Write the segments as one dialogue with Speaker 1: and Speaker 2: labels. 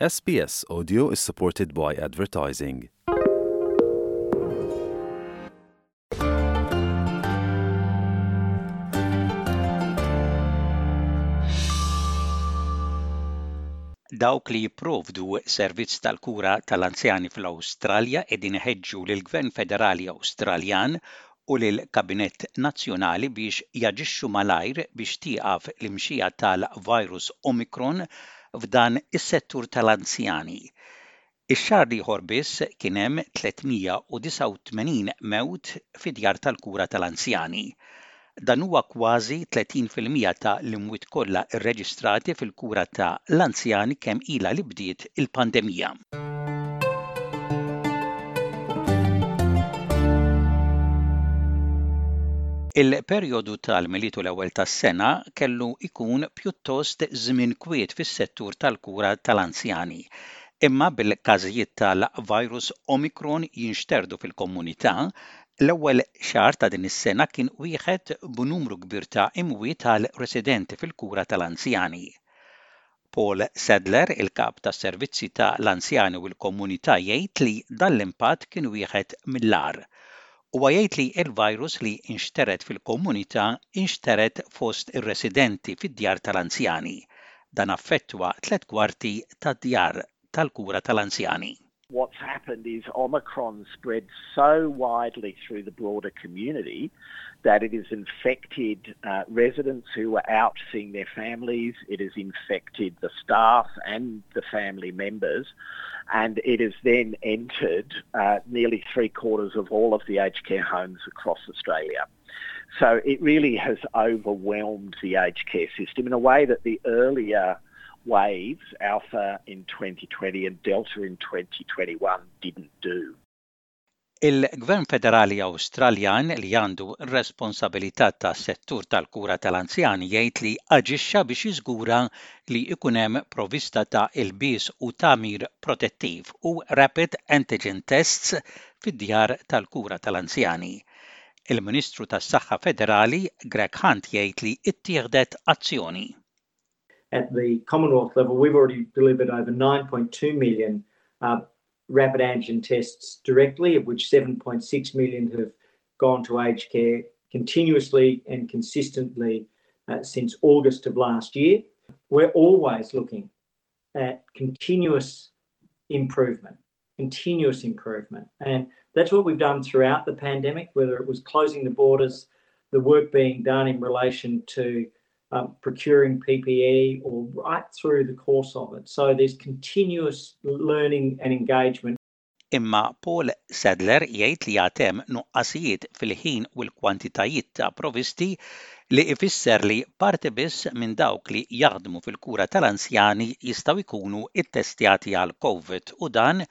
Speaker 1: SBS Audio is supported by advertising.
Speaker 2: Dawk li jipprovdu servizz tal-kura tal-anzjani fl-Awstralja qegħdin iħeġġu lill-Gvern Federali Awstraljan u lill-Kabinett Nazzjonali biex jaġixxu malajr biex tieqaf l-imxija tal-virus Omicron f'dan is-settur tal-anzjani. Ix-xahar l-ieħor biss kien hemm 389 mewt fi djar tal-kura tal-anzjani. Dan huwa kważi 30 fil-mija ta' l-imwiet kollha rreġistrati fil-kura ta' l-anzjani kemm ilha li bdiet il-pandemija. Il-perjodu tal-Milied u l-Ewwel tas-Sena kellu jkun pjuttost żmien kwiet fis-settur tal-kura tal-anzjani. Imma bil-każijiet tal-virus Omicron jinxterdu fil-komunità, l-ewwel xahar ta' din is-sena kien wieħed b'numru kbir ta' imwiet għal residenti fil-kura tal-anzjani. Paul Sadler, il-Kap tas-Servizzi ta' l-Anzjani u l-Komunità jgħid li dan l-impatt kien wieħed mill-agħar. Huwa jgħid li l-virus li nxtered fil-komunità nxtered fost ir-residenti fid-djar ta' l-anzjani. Dan affettwa tliet kwarti tad-djar tal-kura tal-anzjani.
Speaker 3: what's happened is Omicron spread so widely through the broader community that it has infected uh, residents who were out seeing their families. It has infected the staff and the family members. And it has then entered uh, nearly three quarters of all of the aged care homes across Australia. So it really has overwhelmed the aged care system in a way that the earlier waves, Alpha in 2020 and Delta in 2021, didn't do.
Speaker 2: Il-Gvern Federali Awstraljan li għandu r-responsabilità tas-settur tal-kura tal-anzjani jgħid li aġixxa biex jiżgura li jkun hemm provvista ta' ilbies u tagħmir protettiv u rapid antigen tests fid-djar tal-kura tal-anzjani. Il-Ministru tas-Saħħa Federali Greg Hunt jgħid li ittieħdet azzjoni.
Speaker 4: at the Commonwealth level, we've already delivered over 9.2 million uh, rapid antigen tests directly, of which 7.6 million have gone to aged care continuously and consistently uh, since August of last year. We're always looking at continuous improvement, continuous improvement, and that's what we've done throughout the pandemic, whether it was closing the borders, the work being done in relation to um, procuring PPE or right through the course of it. So there's continuous learning and engagement.
Speaker 2: Imma Paul Sadler jgħid li għatem nuqqasijiet fil-ħin u l-kwantitajiet ta' provisti li jfisser li parti biss minn dawk li jaħdmu fil-kura tal-anzjani jistgħu jkunu ttestjati għall-Covid u dan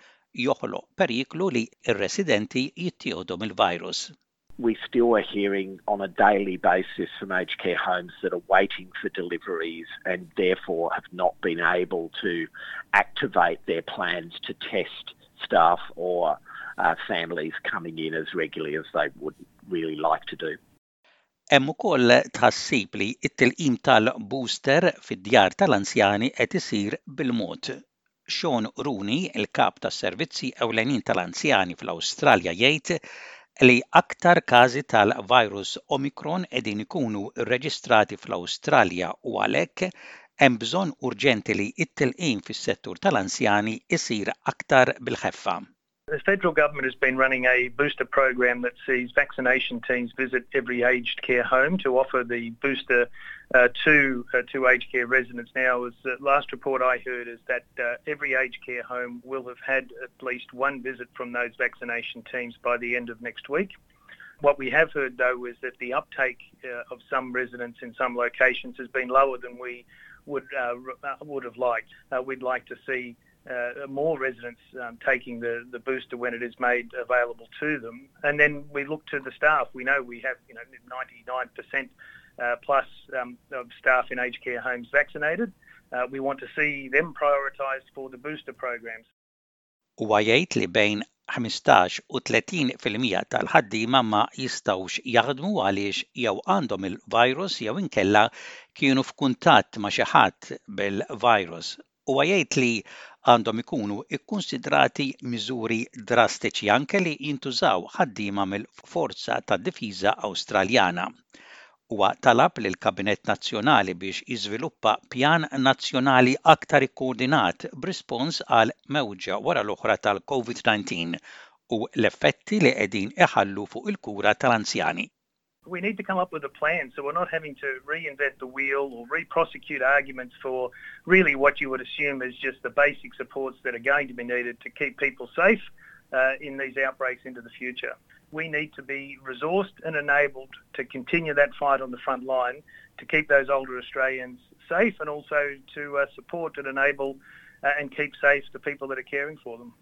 Speaker 2: joħloq periklu li r-residenti jittieħdu mill-virus.
Speaker 3: We still are hearing on a daily basis from aged care homes that are waiting for deliveries and therefore have not been able to activate their plans to test staff or families coming in as regularly as they would really like to do.
Speaker 2: Hemm ukoll tħassib li t-tilqim tal-booster fid-djar tal-anzjani qed isir bil-mod. Sean Rooney, il-Kap tas-Servizzi Ewlenin tal-Anzjani fl-Awstralja jgħid li aktar każi tal-virus Omicron qegħdin ikunu rreġistrati fl-Awstralja u għalhekk hemm bżonn urġenti li t-tilqim fis-settur tal-anzjani jsir aktar bil-ħeffa.
Speaker 5: The federal government has been running a booster program that sees vaccination teams visit every aged care home to offer the booster uh, to uh, to aged care residents. Now, as the last report I heard is that uh, every aged care home will have had at least one visit from those vaccination teams by the end of next week. What we have heard though is that the uptake uh, of some residents in some locations has been lower than we would uh, uh, would have liked. we'd like to see more residents taking the booster when it is made available to them. We look to the staff. We know we have 99% plus of staff in aged care homes vaccinated. We want to see them prioritized for the booster programs.
Speaker 2: Huwa jgħid li bejn 15 u 30 fil-mija tal-ħaddiema ma jistgħux jaħdmu għaliex jew għandhom il-virus jew inkella kienu f'kuntatt ma' xi ħadd bil-virus Huwa jgħid li għandhom ikunu kkunsidrati miżuri drastiċi anke li jintużaw ħaddiema mill-Forza tad-Difiża Awstraljana. Huwa talab lill-Kabinett Nazzjonali biex jiżviluppa pjan nazzjonali aktar ikkoordinat b'rispons għal mewġa wara l-oħra tal-Covid 19 u l-effetti li qegħdin iħallu fuq il-kura tal-anzjani.
Speaker 5: we need to come up with a plan so we're not having to reinvent the wheel or re-prosecute arguments for really what you would assume is just the basic supports that are going to be needed to keep people safe uh, in these outbreaks into the future. We need to be resourced and enabled to continue that fight on the front line to keep those older Australians safe and also to uh, support and enable uh, and keep safe the people that are caring for them.